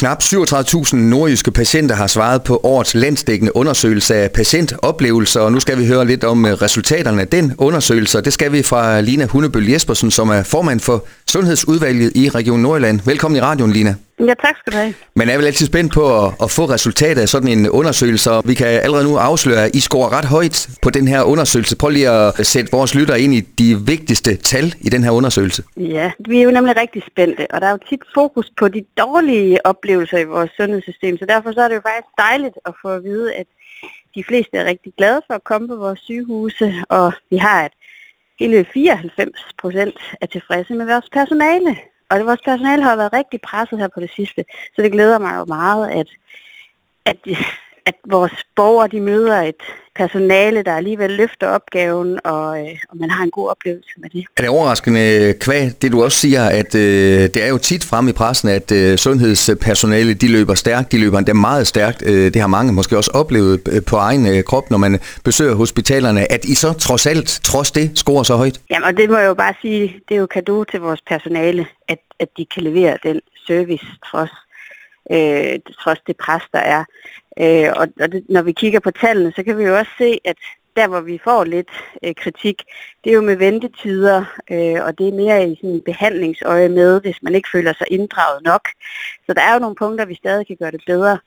Knap 37.000 nordjyske patienter har svaret på årets landsdækkende undersøgelse af patientoplevelser, og nu skal vi høre lidt om øh, resultaterne af den undersøgelse. Det skal vi fra Lina Hundebøl Jespersen, som er formand for Sundhedsudvalget i Region Nordjylland. Velkommen i radioen, Lina. Ja, tak skal du have. Man er vel altid spændt på at, at få resultatet af sådan en undersøgelse, vi kan allerede nu afsløre, at I scorer ret højt på den her undersøgelse. Prøv lige at sætte vores lytter ind i de vigtigste tal i den her undersøgelse. Ja, vi er jo nemlig rigtig spændte, og der er jo tit fokus på de dårlige oplevelser i vores sundhedssystem, så derfor så er det jo faktisk dejligt at få at vide, at de fleste er rigtig glade for at komme på vores sygehuse, og vi har et hele 94 procent er tilfredse med vores personale. Og vores personale har været rigtig presset her på det sidste, så det glæder mig jo meget, at, at, at vores borgere de møder et personale, der alligevel løfter opgaven, og, øh, og man har en god oplevelse med det. Er det overraskende, kvæg, det du også siger, at øh, det er jo tit frem i pressen, at øh, sundhedspersonale, de løber stærkt, de løber endda meget stærkt. Øh, det har mange måske også oplevet øh, på egen øh, krop, når man besøger hospitalerne, at I så trods alt, trods det, scorer så højt? Jamen, og det må jeg jo bare sige, det er jo kado til vores personale, at, at de kan levere den service trods, øh, trods det pres, der er. Øh, og og det, når vi kigger på tallene, så kan vi jo også se, at der hvor vi får lidt øh, kritik, det er jo med ventetider, øh, og det er mere i sådan behandlingsøje med, hvis man ikke føler sig inddraget nok. Så der er jo nogle punkter, vi stadig kan gøre det bedre.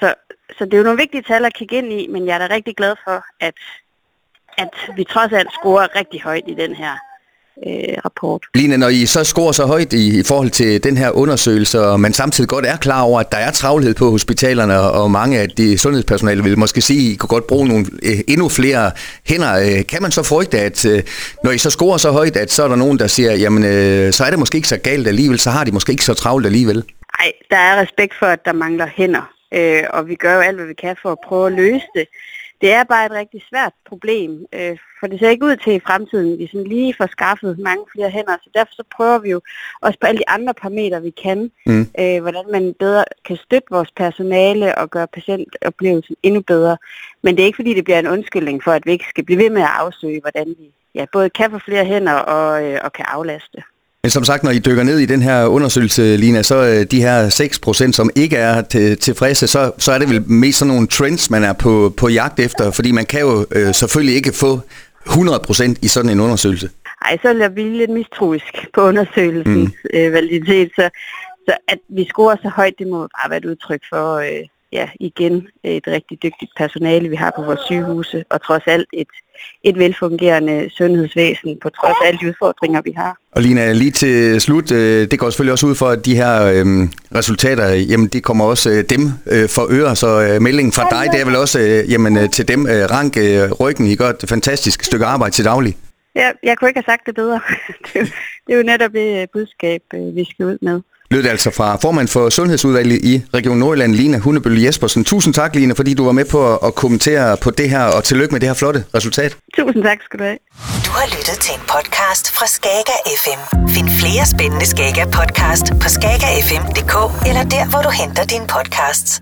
Så, så det er jo nogle vigtige tal at kigge ind i, men jeg er da rigtig glad for, at, at vi trods alt scorer rigtig højt i den her øh, rapport. Line, når I så scorer så højt i, i forhold til den her undersøgelse, og man samtidig godt er klar over, at der er travlhed på hospitalerne, og mange af de sundhedspersonale vil måske sige, at I kunne godt bruge nogle øh, endnu flere hænder. Øh, kan man så frygte, at øh, når I så scorer så højt, at så er der nogen, der siger, jamen øh, så er det måske ikke så galt alligevel, så har de måske ikke så travlt alligevel? Nej, der er respekt for, at der mangler hænder, øh, og vi gør jo alt, hvad vi kan for at prøve at løse det. Det er bare et rigtig svært problem, øh, for det ser ikke ud til i fremtiden, vi sådan lige får skaffet mange flere hænder, så derfor så prøver vi jo også på alle de andre parametre, vi kan, mm. øh, hvordan man bedre kan støtte vores personale og gøre patientoplevelsen endnu bedre. Men det er ikke fordi, det bliver en undskyldning for, at vi ikke skal blive ved med at afsøge, hvordan vi ja, både kan få flere hænder og, øh, og kan aflaste. Men som sagt, når I dykker ned i den her undersøgelse, Lina, så øh, de her 6%, som ikke er til, tilfredse, så, så er det vel mest sådan nogle trends, man er på, på jagt efter, fordi man kan jo øh, selvfølgelig ikke få 100% i sådan en undersøgelse. Nej, så jeg blive lidt mistroisk på undersøgelsens mm. øh, validitet, så, så at vi scorer så højt, det må bare være et udtryk for, øh, ja, igen et rigtig dygtigt personale, vi har på vores sygehuse, og trods alt et, et velfungerende sundhedsvæsen på trods af alle de udfordringer, vi har. Og Lina, lige til slut, øh, det går selvfølgelig også ud for, at de her øh, resultater, jamen det kommer også øh, dem øh, for øre, så øh, meldingen fra dig, det er vel også øh, jamen, øh, til dem, øh, rank øh, ryggen, I gør et fantastisk stykke arbejde til daglig. Ja, jeg kunne ikke have sagt det bedre. det, er jo, det er jo netop det budskab, vi skal ud med lød det altså fra formand for Sundhedsudvalget i Region Nordjylland, Lina Hundebøl Jespersen. Tusind tak, Lina, fordi du var med på at kommentere på det her, og tillykke med det her flotte resultat. Tusind tak skal du have. Du har lyttet til en podcast fra Skager FM. Find flere spændende Skager podcast på skagerfm.dk eller der, hvor du henter dine podcasts.